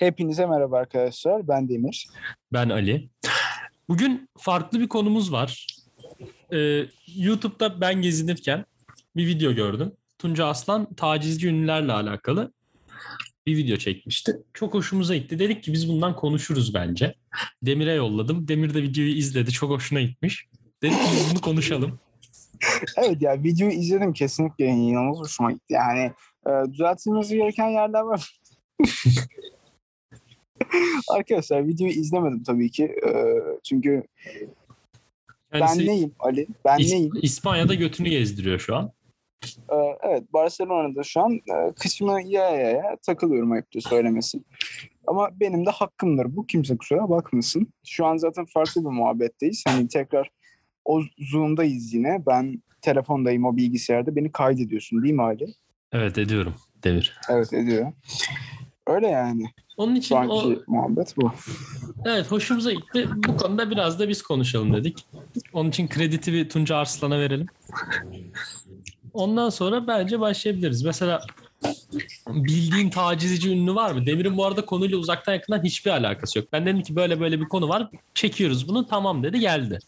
Hepinize merhaba arkadaşlar. Ben Demir. Ben Ali. Bugün farklı bir konumuz var. Ee, YouTube'da ben gezinirken bir video gördüm. Tunca Aslan tacizci ünlülerle alakalı bir video çekmişti. Çok hoşumuza gitti. Dedik ki biz bundan konuşuruz bence. Demir'e yolladım. Demir de videoyu izledi. Çok hoşuna gitmiş. Dedik ki biz bunu konuşalım. Evet ya videoyu izledim kesinlikle inanılmaz hoşuma gitti. Yani e, düzeltilmesi gereken yerler var. Arkadaşlar videoyu izlemedim tabii ki. E, çünkü Kendisi ben neyim Ali? Ben İs- neyim? İspanya'da götünü gezdiriyor şu an. E, evet Barcelona'da şu an e, kışımı yaya yaya takılıyorum ayıptır söylemesi. Ama benim de hakkımdır bu. Kimse kusura bakmasın. Şu an zaten farklı bir muhabbetteyiz. Hani tekrar o Zoom'dayız yine. Ben telefondayım o bilgisayarda. Beni kaydediyorsun değil mi Ali? Evet ediyorum Demir. Evet ediyor. Öyle yani. Onun için Şu anki o muhabbet bu. Evet hoşumuza gitti. Bu konuda biraz da biz konuşalım dedik. Onun için krediti bir Tunca Arslan'a verelim. Ondan sonra bence başlayabiliriz. Mesela bildiğin tacizci ünlü var mı? Demir'in bu arada konuyla uzaktan yakından hiçbir alakası yok. Ben dedim ki böyle böyle bir konu var. Çekiyoruz bunu. Tamam dedi geldi.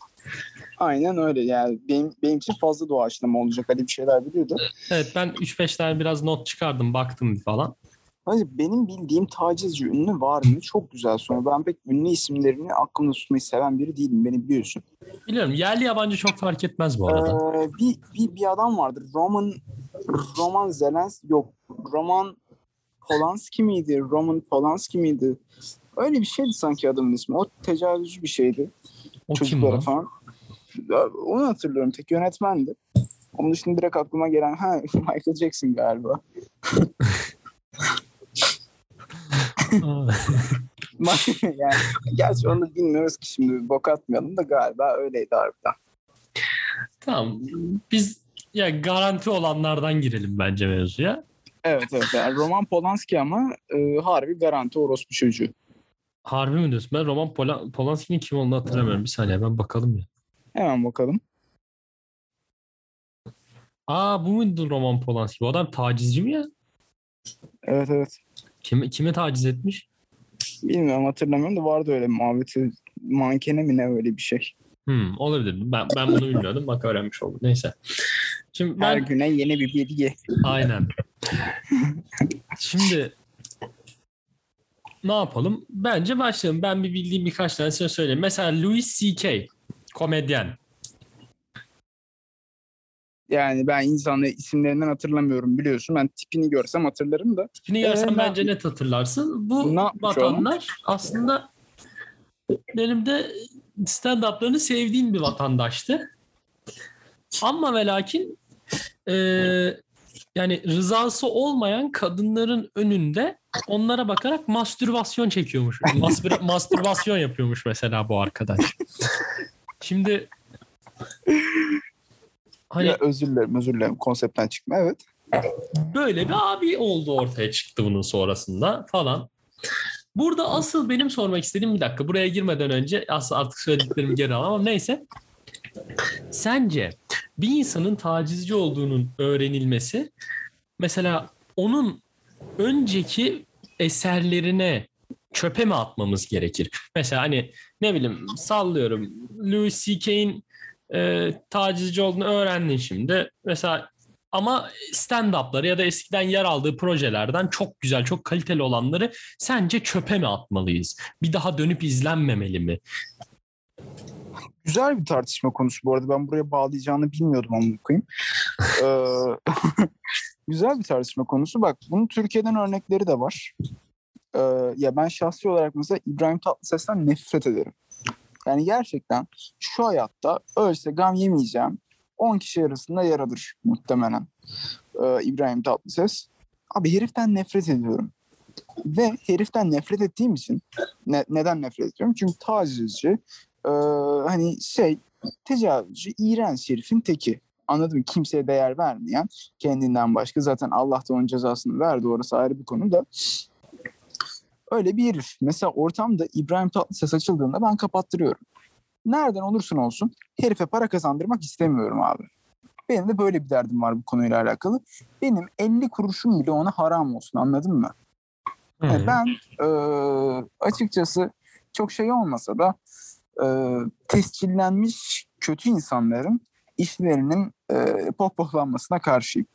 Aynen öyle yani benim, benim için fazla doğaçlama olacak. Ali bir şeyler biliyordu. Evet ben 3-5 tane biraz not çıkardım baktım falan. Hani benim bildiğim tacizci ünlü var mı? Çok güzel soru. Ben pek ünlü isimlerini aklımda tutmayı seven biri değilim. Beni biliyorsun. Biliyorum yerli yabancı çok fark etmez bu arada. Ee, bir, bir, bir adam vardır. Roman Roman Zelens yok. Roman Polanski miydi? Roman Polanski miydi? Öyle bir şeydi sanki adamın ismi. O tecavüzcü bir şeydi. o kim çocuklara bu? falan. Onu hatırlıyorum. Tek yönetmendi. Onun dışında direkt aklıma gelen ha Michael Jackson galiba. yani, gerçi onu bilmiyoruz ki şimdi bok atmayalım da galiba öyleydi harbiden. tamam. Biz ya garanti olanlardan girelim bence mevzuya. Evet evet. Yani Roman Polanski ama e, harbi garanti orospu çocuğu. Harbi mi diyorsun? Ben Roman Pola- Polanski'nin kim olduğunu hatırlamıyorum. Bir saniye ben bakalım ya. Hemen bakalım. Aa bu muydu Roman Polanski? Bu adam tacizci mi ya? Evet evet. Kim, kime taciz etmiş? Bilmiyorum hatırlamıyorum da vardı öyle muhabbeti. Mankene mi ne öyle bir şey. Hmm, olabilir. Ben, ben bunu bilmiyordum. Bak öğrenmiş oldum. Neyse. Şimdi Her ben güne yeni bir bilgi. aynen. Şimdi ne yapalım? Bence başlayalım. Ben bir bildiğim birkaç tanesini söyleyeyim. Mesela Louis C.K. komedyen. Yani ben insanları isimlerinden hatırlamıyorum biliyorsun. Ben tipini görsem hatırlarım da. Tipini görsen Ee, bence net hatırlarsın. Bu vatandaş aslında benim de stand-up'larını sevdiğim bir vatandaştı. Ama ve lakin e, yani rızası olmayan kadınların önünde onlara bakarak mastürbasyon çekiyormuş. Mastür- mastürbasyon yapıyormuş mesela bu arkadaş. Şimdi hani Ya, özür dilerim özür dilerim konseptten çıkma evet. böyle bir abi oldu ortaya çıktı bunun sonrasında falan. Burada asıl benim sormak istediğim bir dakika buraya girmeden önce asıl artık söylediklerimi geri alamam ama neyse. Sence bir insanın tacizci olduğunun öğrenilmesi mesela onun önceki eserlerine çöpe mi atmamız gerekir? Mesela hani ne bileyim sallıyorum Louis C.K.'in e, tacizci olduğunu öğrendin şimdi. Mesela ama stand-up'ları ya da eskiden yer aldığı projelerden çok güzel, çok kaliteli olanları sence çöpe mi atmalıyız? Bir daha dönüp izlenmemeli mi? Güzel bir tartışma konusu bu arada. Ben buraya bağlayacağını bilmiyordum ama koyayım. Ee, güzel bir tartışma konusu. Bak bunun Türkiye'den örnekleri de var. Ee, ya ben şahsi olarak mesela İbrahim Tatlıses'ten nefret ederim. Yani gerçekten şu hayatta ölse gam yemeyeceğim 10 kişi arasında yer alır muhtemelen ee, İbrahim Tatlıses. Abi heriften nefret ediyorum. Ve heriften nefret ettiğim için ne- neden nefret ediyorum? Çünkü tacizci, ee, hani şey tecavüzcü, iğrenç herifin teki. Anladın mı? Kimseye değer vermeyen, kendinden başka. Zaten Allah da onun cezasını verdi. Orası ayrı bir konu da. Öyle bir herif. Mesela ortamda İbrahim Tatlıses açıldığında ben kapattırıyorum. Nereden olursun olsun herife para kazandırmak istemiyorum abi. Benim de böyle bir derdim var bu konuyla alakalı. Benim 50 kuruşum bile ona haram olsun anladın mı? Yani ben e, açıkçası çok şey olmasa da e, tescillenmiş kötü insanların işlerinin e, pohpohlanmasına karşıyım.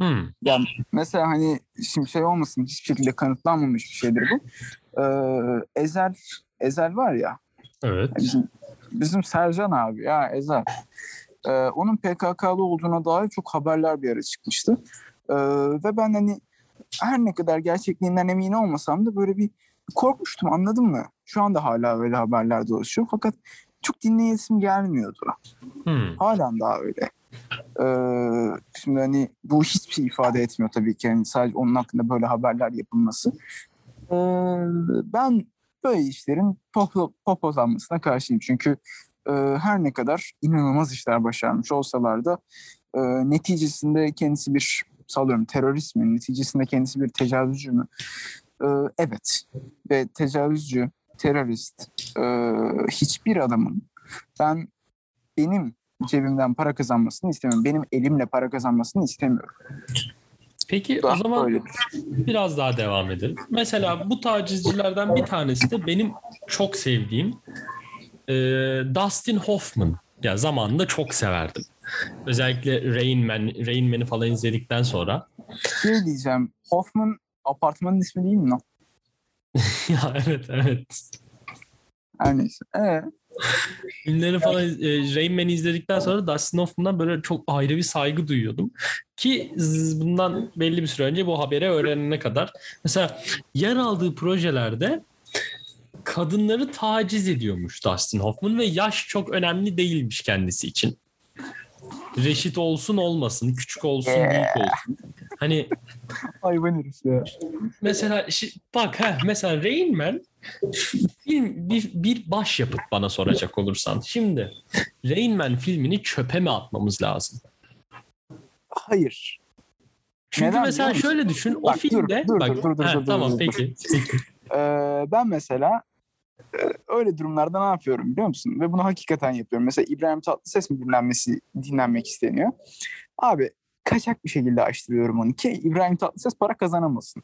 Hmm. Yani mesela hani şimdi şey olmasın hiçbir şekilde kanıtlanmamış bir şeydir bu. Ee, Ezel Ezel var ya Evet. bizim, bizim Sercan abi ya Ezel. Ee, onun PKK'lı olduğuna dair çok haberler bir ara çıkmıştı. Ee, ve ben hani her ne kadar gerçekliğinden emin olmasam da böyle bir korkmuştum anladın mı? Şu anda hala öyle haberler dolaşıyor fakat çok dinleyesim gelmiyordu. Hmm. Halen daha öyle. Ee, şimdi hani bu hiçbir şey ifade etmiyor tabii ki. Yani sadece onun hakkında böyle haberler yapılması. Ee, ben böyle işlerin popo, popolanmasına karşıyım. Çünkü e, her ne kadar inanılmaz işler başarmış olsalar da e, neticesinde kendisi bir sallıyorum terörist mi? Neticesinde kendisi bir tecavüzcü mü? Ee, evet. Ve tecavüzcü, terörist e, hiçbir adamın ben benim cebimden para kazanmasını istemiyorum. Benim elimle para kazanmasını istemiyorum. Peki o Daha zaman öyledir. biraz daha devam edelim. Mesela bu tacizcilerden bir tanesi de benim çok sevdiğim e, Dustin Hoffman. Ya zamanında çok severdim. Özellikle Rain Man, Rain Man'i falan izledikten sonra. Şey diyeceğim. Hoffman apartmanın ismi değil mi lan? ya evet evet. Her neyse. Ee, Filmleri falan e, Rain Man'i izledikten sonra Dustin Hoffman'dan böyle çok ayrı bir saygı duyuyordum. Ki bundan belli bir süre önce bu haberi öğrenene kadar. Mesela yer aldığı projelerde kadınları taciz ediyormuş Dustin Hoffman ve yaş çok önemli değilmiş kendisi için. Reşit olsun olmasın, küçük olsun büyük olsun. Hani hayvan herif ya. mesela şi- bak ha mesela Rain Man film bir, bir başyapıt bana soracak olursan. Şimdi Rain Man filmini çöpe mi atmamız lazım? Hayır. Çünkü Neden mesela şöyle düşün o Bak, dur, filmde dur, bak, dur, dur, dur, ha, dur, dur, tamam dur, dur. peki. peki. Ee, ben mesela öyle durumlarda ne yapıyorum biliyor musun? Ve bunu hakikaten yapıyorum. Mesela İbrahim Tatlıses mi dinlenmesi dinlenmek isteniyor? Abi kaçak bir şekilde açtırıyorum onu ki İbrahim Tatlıses para kazanamasın.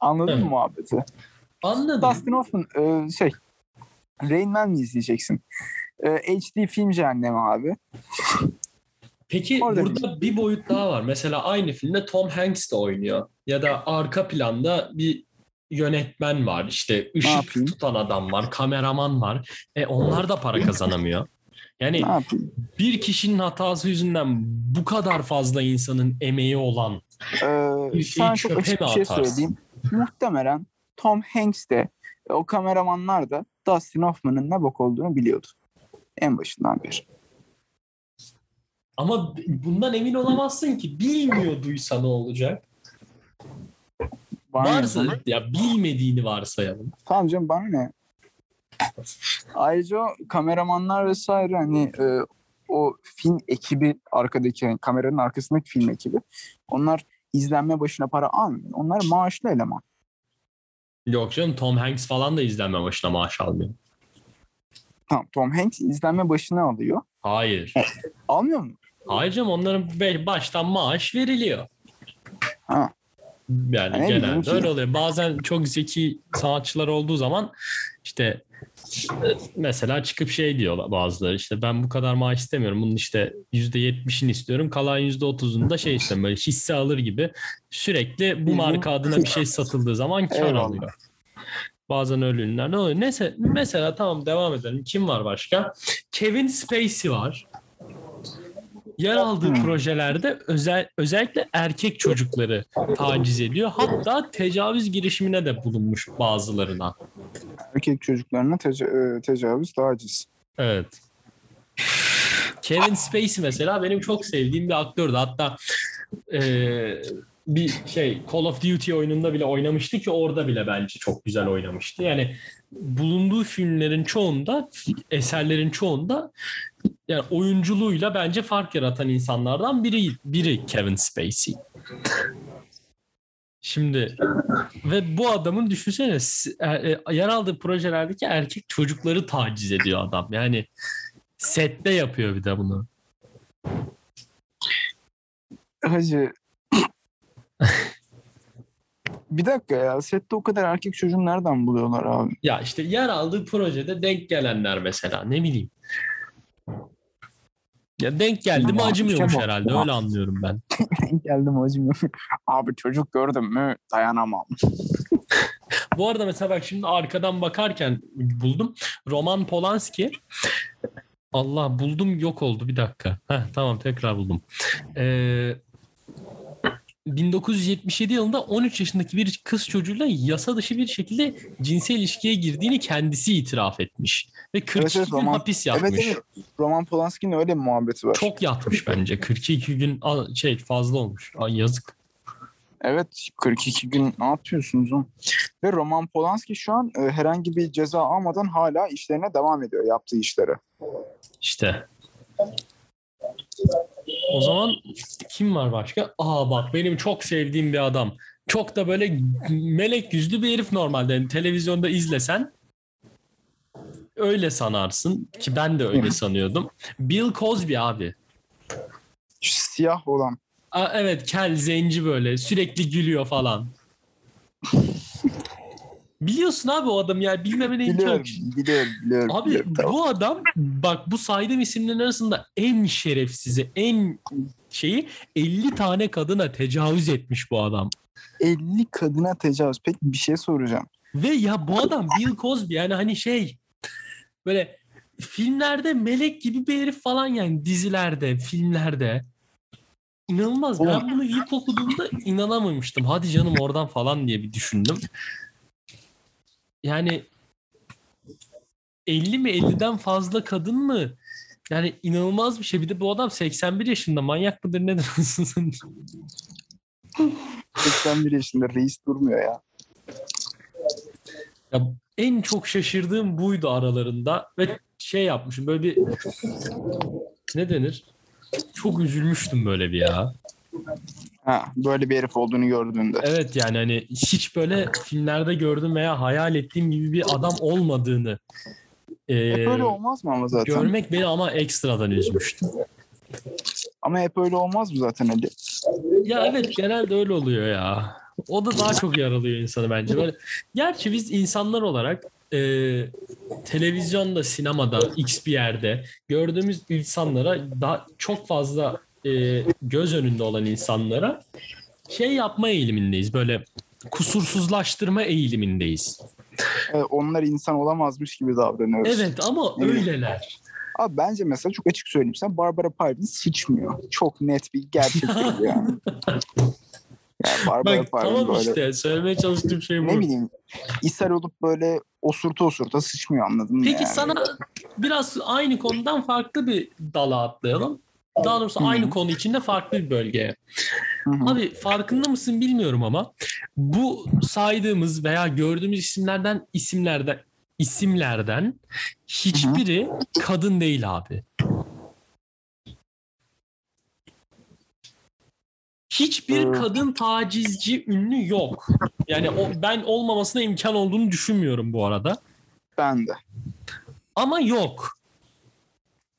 Anladın Evet. mı muhabbeti? Anladım. Dustin Hoffman e, şey Rain Man mi izleyeceksin? E, HD film cehennemi abi. Peki Orada burada bir boyut daha var. Mesela aynı filmde Tom Hanks de oynuyor. Ya da arka planda bir yönetmen var. İşte ışık tutan adam var, kameraman var. E onlar da para kazanamıyor. Yani bir kişinin hatası yüzünden bu kadar fazla insanın emeği olan Ee, Bir şeyi çöpe mi şey atarsın? söyleyeyim. Muhtemelen Tom Hanks de e, o kameramanlar da Dustin Hoffman'ın ne bok olduğunu biliyordu. En başından beri. ama bundan emin olamazsın ki bilmiyorduysa ne olacak? Bana ne? Varsa ya bilmediğini varsayalım. Tamam canım bana ne? Ayrıca o kameramanlar vesaire hani e, o film ekibi arkadaki yani kameranın arkasındaki film ekibi onlar izlenme başına para almıyor. Onlar maaşlı eleman. Yok canım Tom Hanks falan da izlenme başına maaş almıyor. Tamam Tom Hanks izlenme başına alıyor. Hayır. Almıyor mu? Hayır canım onların baştan maaş veriliyor. Ha. Yani bileyim genelde öyle oluyor. Bazen çok zeki sanatçılar olduğu zaman işte e, mesela çıkıp şey diyorlar bazıları işte ben bu kadar maaş istemiyorum. Bunun işte %70'ini istiyorum. Kalan %30'unu da şey işte böyle hisse alır gibi sürekli bu marka adına bir şey satıldığı zaman kar Eyvallah. alıyor. Bazen öyle ürünler ne oluyor? Neyse mesela tamam devam edelim. Kim var başka? Kevin Spacey var. Yer aldığı projelerde özel özellikle erkek çocukları taciz ediyor. Hatta tecavüz girişimine de bulunmuş bazılarına. Erkek çocuklarına teca- e, tecavüz, taciz. Evet. Kevin Spacey mesela benim çok sevdiğim bir aktördü. Hatta eee, bir şey Call of Duty oyununda bile oynamıştı ki orada bile bence çok güzel oynamıştı. Yani bulunduğu filmlerin çoğunda, eserlerin çoğunda yani oyunculuğuyla bence fark yaratan insanlardan biri biri Kevin Spacey. Şimdi ve bu adamın düşünsene e, e, yer aldığı projelerdeki erkek çocukları taciz ediyor adam. Yani sette yapıyor bir de bunu. Hacı Bir dakika ya sette o kadar erkek çocuğunu nereden buluyorlar abi? Ya işte yer aldığı projede denk gelenler mesela ne bileyim. Ya denk geldi mi acımıyormuş şey herhalde öyle anlıyorum ben. Geldim hacım. abi çocuk gördüm mü dayanamam. Bu arada mesela bak şimdi arkadan bakarken buldum. Roman Polanski. Allah buldum yok oldu bir dakika. Heh, tamam tekrar buldum. Ee, 1977 yılında 13 yaşındaki bir kız çocuğuyla yasa dışı bir şekilde cinsel ilişkiye girdiğini kendisi itiraf etmiş. Ve 42 Evet, evet, gün Roman- hapis yatmış. Evet evet. Roman Polanski'nin öyle bir muhabbeti var. Çok yatmış bence. 42 gün şey fazla olmuş. Ay yazık. Evet 42 gün ne yapıyorsunuz oğlum? Ve Roman Polanski şu an e, herhangi bir ceza almadan hala işlerine devam ediyor yaptığı işlere. İşte. O zaman kim var başka? Aa bak benim çok sevdiğim bir adam. Çok da böyle melek yüzlü bir herif normalde. Yani televizyonda izlesen öyle sanarsın ki ben de öyle sanıyordum. Bill Cosby abi. Şu siyah olan. Aa, evet kel zenci böyle sürekli gülüyor falan. Biliyorsun abi o adam ya bilmemene imkan yok. biliyorum, biliyorum. Abi biliyorum, tamam. bu adam bak bu saydığım isimlerin arasında en şerefsizi, en şeyi 50 tane kadına tecavüz etmiş bu adam. 50 kadına tecavüz. Peki bir şey soracağım. Ve ya bu adam Bill Cosby yani hani şey böyle filmlerde melek gibi bir herif falan yani dizilerde, filmlerde. İnanılmaz. Ben bunu ilk okuduğumda inanamamıştım. Hadi canım oradan falan diye bir düşündüm. Yani 50 mi 50'den fazla kadın mı? Yani inanılmaz bir şey. Bir de bu adam 81 yaşında. Manyak mıdır nedir? 81 yaşında reis durmuyor ya. Ya en çok şaşırdığım buydu aralarında ve şey yapmışım böyle bir ne denir? Çok üzülmüştüm böyle bir ya. Ha, böyle bir herif olduğunu gördüğünde. Evet yani hani hiç böyle filmlerde gördüğüm veya hayal ettiğim gibi bir adam olmadığını e, Hep öyle olmaz mı ama zaten? görmek beni ama ekstradan üzmüştü. Ama hep öyle olmaz mı zaten Ali? Ya evet genelde öyle oluyor ya. O da daha çok yaralıyor insanı bence. Böyle, gerçi biz insanlar olarak e, televizyonda, sinemada, x bir yerde gördüğümüz insanlara daha çok fazla e, göz önünde olan insanlara şey yapma eğilimindeyiz. Böyle kusursuzlaştırma eğilimindeyiz. Evet, onlar insan olamazmış gibi davranıyoruz. Evet ama Evet. öyleler. Abi bence mesela çok açık söyleyeyim sen Barbara Parvin sıçmıyor. Çok net bir gerçektir bu yani. Yani Barbara Bak tamam böyle işte söylemeye çalıştığım şey bu. ne bileyim ishal olup böyle osurta osurta sıçmıyor anladın mı Peki yani? sana biraz aynı konudan farklı bir dala atlayalım. Daha doğrusu aynı konu içinde farklı bir bölgeye. Hı hı. Abi farkında mısın bilmiyorum ama bu saydığımız veya gördüğümüz isimlerden isimlerden isimlerden hiçbiri kadın değil abi. Hiçbir kadın tacizci ünlü yok. Yani o ben olmamasına imkan olduğunu düşünmüyorum bu arada. Ben de. Ama yok.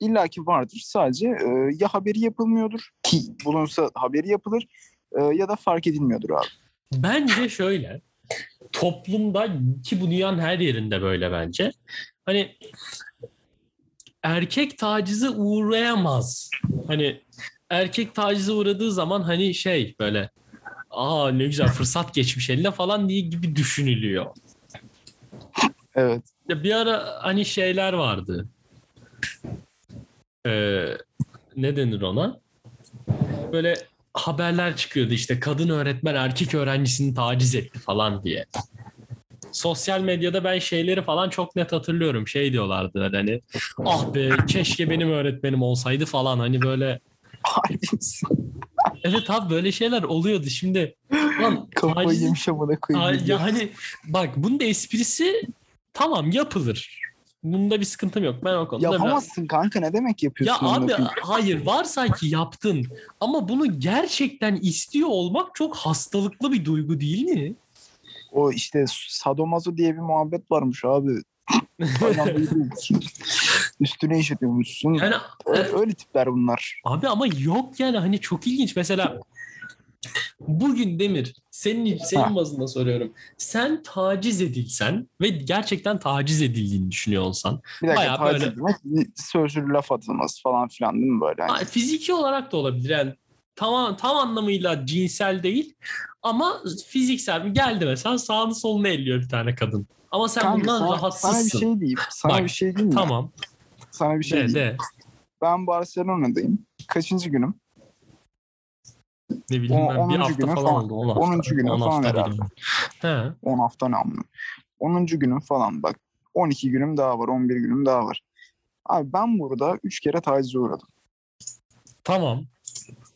İlla ki vardır. Sadece e, ya haberi yapılmıyordur ki bulunsa haberi yapılır e, ya da fark edilmiyordur abi. Bence şöyle. Toplumda ki bu dünyanın her yerinde böyle bence. Hani erkek tacize uğrayamaz. Hani erkek tacize uğradığı zaman hani şey böyle aa ne güzel fırsat geçmiş eline falan diye gibi düşünülüyor. Evet. Ya bir ara hani şeyler vardı. Ee, ne denir ona? Böyle haberler çıkıyordu işte kadın öğretmen erkek öğrencisini taciz etti falan diye. Sosyal medyada ben şeyleri falan çok net hatırlıyorum. Şey diyorlardı hani ah be keşke benim öğretmenim olsaydı falan hani böyle evet abi böyle şeyler oluyordu şimdi. Lan, Kafayı yemiş amına koyayım. ya hani bak bunun da esprisi tamam yapılır. Bunda bir sıkıntım yok. Ben o konuda biraz- Yapamazsın kanka ne demek Ya yapıyorsun? abi amına koyayım? hayır varsa ki yaptın ama bunu gerçekten istiyor olmak çok hastalıklı bir duygu değil mi? O işte sadomazo diye bir muhabbet varmış abi. Üstüne işletiyormuşsun. Yani Öyle, öyle tipler bunlar. abi ama yok yani hani çok ilginç. Mesela Bugün Demir senin Ha. senin bazında soruyorum. Sen taciz edilsen ve gerçekten taciz edildiğini düşünüyor olsan. Bir dakika Bayağı taciz böyle- etmek, sözlü laf atılması falan filan değil mi böyle? Ha, Fiziki olarak da olabilir yani tam, tam anlamıyla cinsel değil ama fiziksel bir geldi mesela sağını solunu elliyor bir tane kadın. Ama sen Kanka, bundan sana, rahatsızsın. sana bir şey diyeyim. Sana Bak, bir şey diyeyim mi? Tamam. Sana bir şey de, diyeyim. de. Ben Barcelona'dayım. Kaçıncı günüm? Ne bileyim O- ben bir 10. hafta günü falan, oldu. 10 hafta. 10. günü 10 falan hafta herhalde. He. 10 hafta ne amına. 10. günüm falan bak. 12 günüm daha var. 11 günüm daha var. Abi ben burada 3 kere tacize uğradım. Tamam.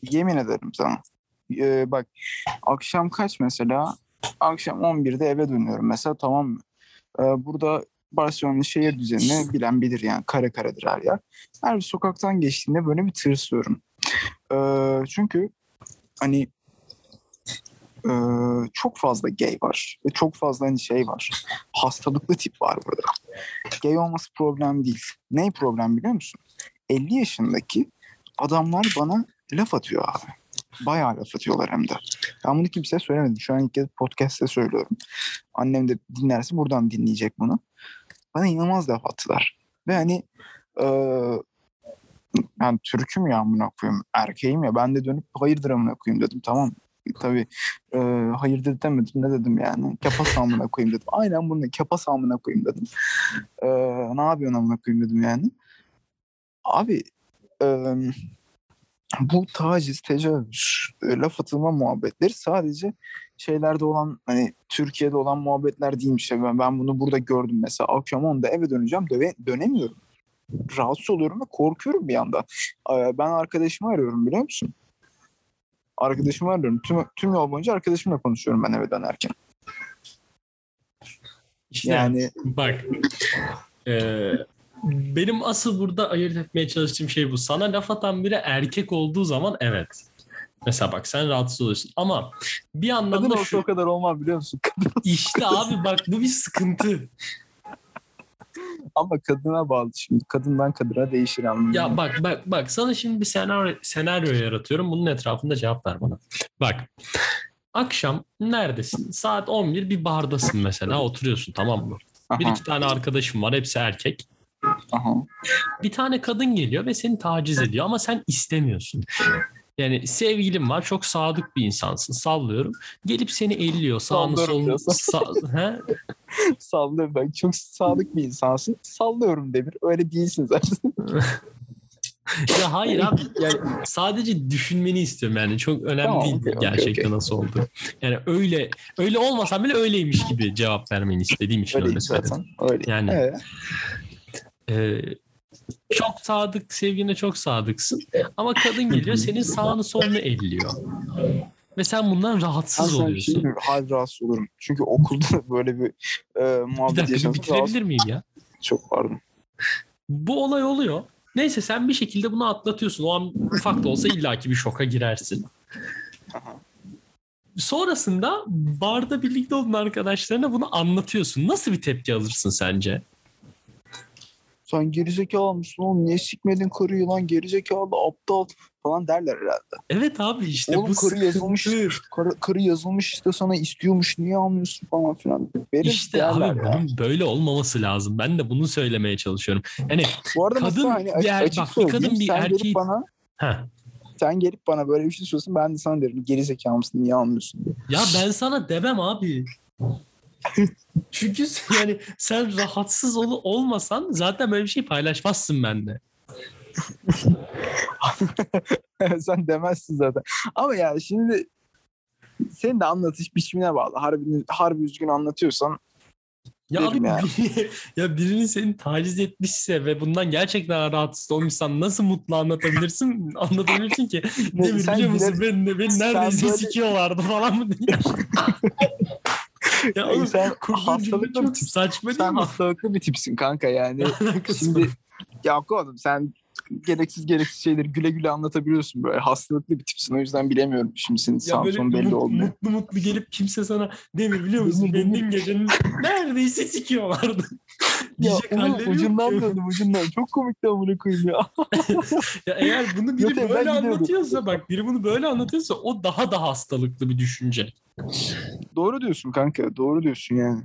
Yemin ederim sana. Ee, bak akşam kaç mesela? Akşam 11'de eve dönüyorum mesela tamam mı? Ee, burada Barcelona'nın şehir düzenini bilen bilir yani. Kare karedir her yer. Her bir sokaktan geçtiğinde böyle bir tırsıyorum. Ee, çünkü hani e, çok fazla gay var. Ve çok fazla hani şey var. Hastalıklı tip var burada. Gay olması problem değil. Ne problem biliyor musun? 50 yaşındaki adamlar bana laf atıyor abi. Bayağı laf atıyorlar hem de. Ben bunu kimseye söylemedim. Şu an ilk kez podcast'te söylüyorum. Annem de dinlerse buradan dinleyecek bunu. Bana inanılmaz laf attılar. Ve hani eee ben Türk'üm ya amına koyayım. Erkeğim ya. Ben de dönüp hayırdır amına koyayım dedim. Tamam. Tabii eee hayırdır demedim. Ne dedim yani? Kepas amına koyayım dedim. Aynen bunu kepas amına koyayım dedim. Eee ne yapıyorsun amına koyayım dedim yani. Abi eee bu taciz, tecavüz, e, laf atılma muhabbetleri sadece şeylerde olan hani Türkiye'de olan muhabbetler değilmiş. Ben, ben bunu burada gördüm mesela. Akşam 10'da eve döneceğim döve, dönemiyorum. Rahatsız oluyorum ve korkuyorum bir yandan. Ee, Ben arkadaşımı arıyorum biliyor musun? Arkadaşımı arıyorum. Tüm, tüm yol boyunca arkadaşımla konuşuyorum ben eve dönerken. İşte Yani bak. e, benim asıl burada ayırt etmeye çalıştığım şey bu. Sana laf atan biri erkek olduğu zaman evet. Mesela bak sen rahatsız oluyorsun ama bir yandan kadın olsa şu o kadar olmaz biliyor musun? işte abi bak bu bir sıkıntı. Ama kadına bağlı şimdi. Kadından kadına değişir anlamı. Ya bak bak bak sana şimdi bir senaryo, senaryo yaratıyorum. Bunun etrafında cevap ver bana. Bak akşam neredesin? Saat 11 bir bardasın mesela oturuyorsun tamam mı? Bir Aha, iki tane arkadaşım var hepsi erkek. aha. Bir tane kadın geliyor ve seni taciz ediyor ama sen istemiyorsun. Yani sevgilin var çok sadık bir insansın sallıyorum. Gelip seni elliyor sağını solunu. diyorsun. Sa- He? Sallıyorum ben. Çok sadık bir insansın. Sallıyorum Demir. Öyle değilsin zaten. Ya hayır abi yani sadece düşünmeni istiyorum yani çok önemli Tamam, değil okey, gerçekten okey. nasıl oldu. Yani öyle öyle olmasam bile öyleymiş gibi cevap vermeni istediğim için Öyle öyle söyledim. zaten. Öyle. Yani- Evet. Ee, çok sadık sevgine çok sadıksın ama kadın geliyor senin sağını solunu elliyor. Ve sen bundan Ben rahatsız şey oluyorsun. mi? Hayır rahatsız olurum. Çünkü okulda böyle bir e, Bir muhabbet dakika bir yaşadım. bitirebilir miyim ya? Çok pardon. Bu olay oluyor. Neyse sen bir şekilde bunu atlatıyorsun. O an ufak da olsa illaki bir şoka girersin. Aha. Sonrasında barda birlikte olan arkadaşlarına bunu anlatıyorsun. Nasıl bir tepki alırsın sence? Sen gerizekalı mısın oğlum? Niye sikmedin karıyı lan? Gerizekalı aptal falan derler herhalde. Evet abi işte oğlum bu karı yazılmış. Karı, karı yazılmış işte sana istiyormuş. Niye almıyorsun falan filan. Verir İşte abi ya. bunun böyle olmaması lazım. Ben de bunu söylemeye çalışıyorum. Yani Bu arada kadın hani bir er- bak, bir kadın bir erkeği- bana heh, sen gelip bana böyle bir şey söylüyorsun ben de sana derim gerizekalı mısın niye almıyorsun diye. ya ben sana demem abi. Çünkü yani sen rahatsız ol olmasan zaten böyle bir şey paylaşmazsın bende. Sen demezsin zaten. Ama yani şimdi senin de anlatış biçimine bağlı. Harbi, harbi üzgün anlatıyorsan Ya abi yani. bir- ya birinin seni taciz etmişse ve bundan gerçekten rahatsız olmuşsan nasıl mutlu anlatabilirsin? Anlatabilirsin ki. Ne, sen biliyor musun beni, beni neredeyse böyle- sikiyorlardı falan mı diye. Ya oğlum sen hastalıklı bir tip. saçma değil Sen mi? hastalıklı bir tipsin kanka yani. Şimdi var. ya oğlum sen gereksiz gereksiz şeyleri güle güle anlatabiliyorsun böyle. Hastalıklı bir tipsin o yüzden bilemiyorum. Şimdi senin Ya sağın böyle son belli mutlu, olmuyor. mutlu mutlu gelip kimse sana Demir biliyor musun beni dün gecenin neredeyse sikiyorlardı. Diyecek oğlum, halleri yok ucundan ki. döndüm ucundan. Çok komikti amına koyayım ya. Ya eğer bunu biri Zaten böyle anlatıyorsa bak biri bunu böyle anlatıyorsa o daha da hastalıklı bir düşünce. Doğru diyorsun kanka. Doğru diyorsun yani.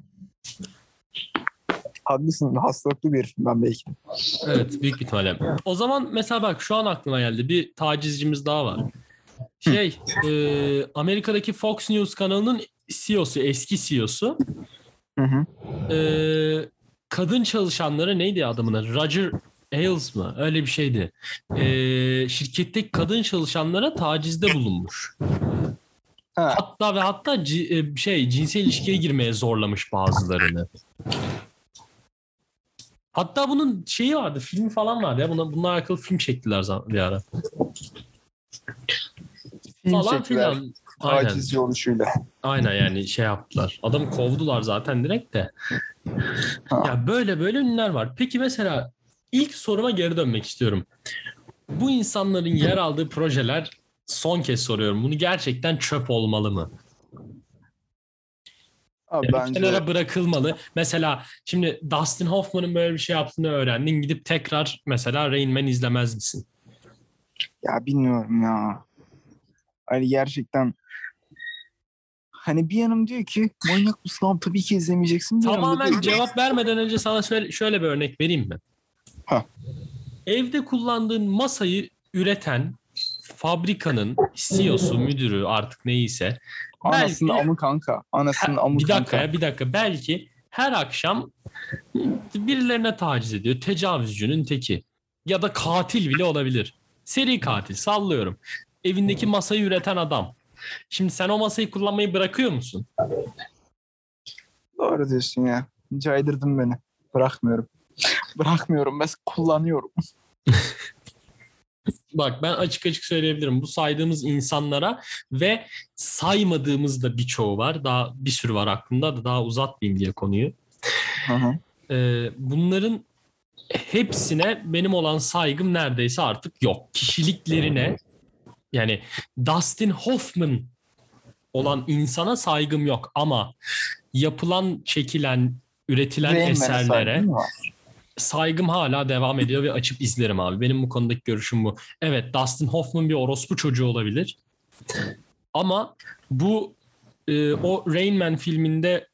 Haklısın. Hastalıklı bir ben belki. Evet büyük bir ihtimalle. O zaman mesela bak şu an aklıma geldi bir tacizcimiz daha var. Şey e, Amerika'daki Fox News kanalının CEO'su eski CEO'su Hı hı. e, kadın çalışanları neydi adamın adı? Roger Ailes mı? Öyle bir şeydi. E, şirketteki kadın çalışanlara tacizde bulunmuş. Ha. Hatta ve hatta ci- e, şey cinsel ilişkiye girmeye zorlamış bazılarını. Hatta bunun şeyi vardı, filmi falan vardı ya. Buna, bununla alakalı film çektiler bir ara. Film falan çektiler. filan. Aynen. Taciz oluşuyla. Aynen yani şey yaptılar. Adamı kovdular zaten direkt de. Ha. Ya böyle böyle ünlüler var. Peki mesela ilk soruma geri dönmek istiyorum. Bu insanların yer aldığı projeler son kez soruyorum. Bunu gerçekten çöp olmalı mı? Abi Yani bence kenara bırakılmalı. Mesela şimdi Dustin Hoffman'ın böyle bir şey yaptığını öğrendin. Gidip tekrar mesela Rain Man izlemez misin? ya bilmiyorum ya. Hani gerçekten hani bir yanım diyor ki manyak mısın abi tabii ki izlemeyeceksin. Bir Tamamen cevap vermeden önce sana şöyle, şöyle bir örnek vereyim mi? Ha. Evde kullandığın masayı üreten fabrikanın CEO'su, müdürü artık neyse Anasının belki- amı kanka. Anasının Ha, amı bir dakika kanka. ya bir dakika belki her akşam birilerine taciz ediyor. Tecavüzcünün teki. Ya da katil bile olabilir. Seri katil sallıyorum. Evindeki masayı üreten adam. Şimdi sen o masayı kullanmayı bırakıyor musun? Doğru diyorsun ya. Caydırdın beni. Bırakmıyorum. Bırakmıyorum. Ben kullanıyorum. Bak ben açık açık söyleyebilirim. Bu saydığımız insanlara ve saymadığımız da birçoğu var. Daha bir sürü var aklımda da daha uzatmayayım diye konuyu. Hı hı. Ee, bunların hepsine benim olan saygım neredeyse artık yok. Kişiliklerine yani Dustin Hoffman olan insana saygım yok ama yapılan, çekilen, üretilen Rain eserlere saygım hala devam ediyor ve açıp izlerim abi. Benim bu konudaki görüşüm bu. Evet Dustin Hoffman bir orospu çocuğu olabilir. Ama bu e, o Rain Man filminde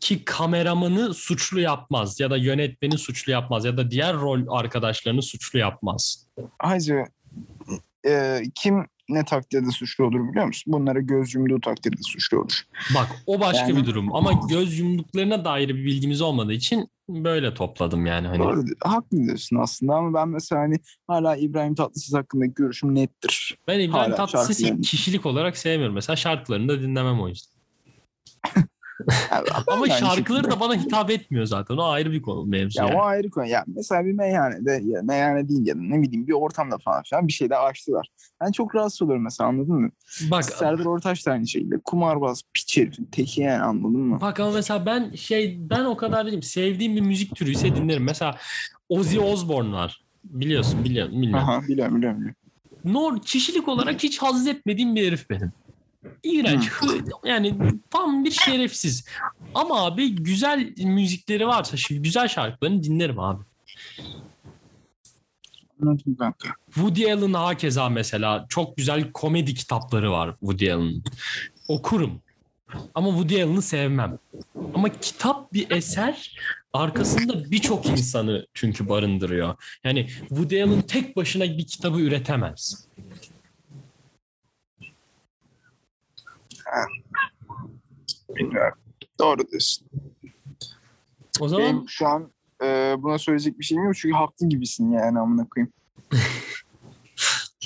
ki kameramanı suçlu yapmaz ya da yönetmeni suçlu yapmaz ya da diğer rol arkadaşlarını suçlu yapmaz. Hacı e, kim ne takdirde suçlu olur biliyor musun? Bunlara göz yumduğu takdirde suçlu olur. Bak o başka Yani- bir durum ama göz yumduklarına dair bir bilgimiz olmadığı için böyle topladım yani hani. Doğru, haklı diyorsun aslında ama ben mesela hani hala İbrahim Tatlıses hakkındaki görüşüm nettir. Ben İbrahim Hala Tatlıses'i kişilik olarak sevmiyorum. Mesela şarkılarını da dinlemem o yüzden. Yani ben Ama şarkıları şekilde. da bana hitap etmiyor zaten. O ayrı bir konu mevzu. Ya yani. o ayrı konu. Ya mesela bir meyhanede ya meyhane değil ya da ne bileyim bir ortamda falan filan bir şey de açtılar. Ben çok rahatsız oluyorum mesela anladın mı? Bak Serdar Ortaç da aynı şekilde. Kumarbaz, piç herifin teki yani anladın mı? bak ama mesela ben şey ben o kadar değilim. Sevdiğim bir müzik türü ise dinlerim. Mesela Ozzy Osbourne var. Biliyorsun biliyorum bilmiyorum. Aha biliyorum biliyorum. biliyorum. Nor kişilik olarak hiç haz etmediğim bir herif benim. İğrenç. Yani tam bir şerefsiz. Ama abi güzel müzikleri varsa, şimdi güzel şarkılarını dinlerim abi. Anladım kanka. Woody Allen hakeza mesela çok güzel komedi kitapları var Woody Allen'ın. Okurum. Ama Woody Allen'ı sevmem. Ama kitap bir eser arkasında birçok insanı çünkü barındırıyor. Yani Woody Allen tek başına bir kitabı üretemez. Bilmiyorum. Doğru diyorsun. O zaman Benim şu an e, buna söyleyecek bir şeyim yok çünkü haklı gibisin yani amına koyayım.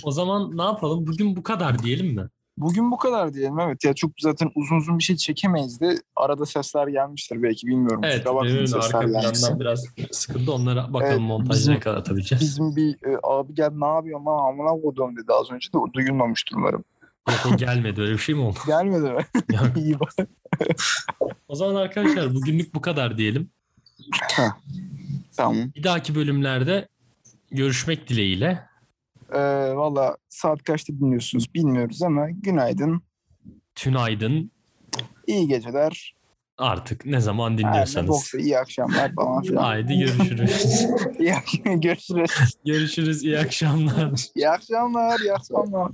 o zaman ne yapalım? Bugün bu kadar diyelim mi? Bugün bu kadar diyelim evet ya çok zaten uzun uzun bir şey çekemeyiz de arada sesler gelmiştir belki bilmiyorum. Evet, sesler arka plandan biraz sıkıldı. Onlara bakalım Evet, montajda bizim- ne kadar atabileceğiz. Bizim bir e, abi gel ne yapıyorsun lan amına koduğum dedi az önce de duyulmamıştır umarım. Yok o gelmedi. Öyle bir şey mi oldu? Gelmedi mi? İyi bak. O zaman arkadaşlar bugünlük bu kadar diyelim. Tamam. Bir dahaki bölümlerde görüşmek dileğiyle. Ee, Valla saat kaçta dinliyorsunuz bilmiyoruz ama günaydın, Tünaydın. iyi geceler. Artık ne zaman Aynen, dinliyorsanız. boksa iyi akşamlar falan filan. Haydi görüşürüz. İyi, görüşürüz. görüşürüz. iyi akşamlar. İyi akşamlar, iyi akşamlar.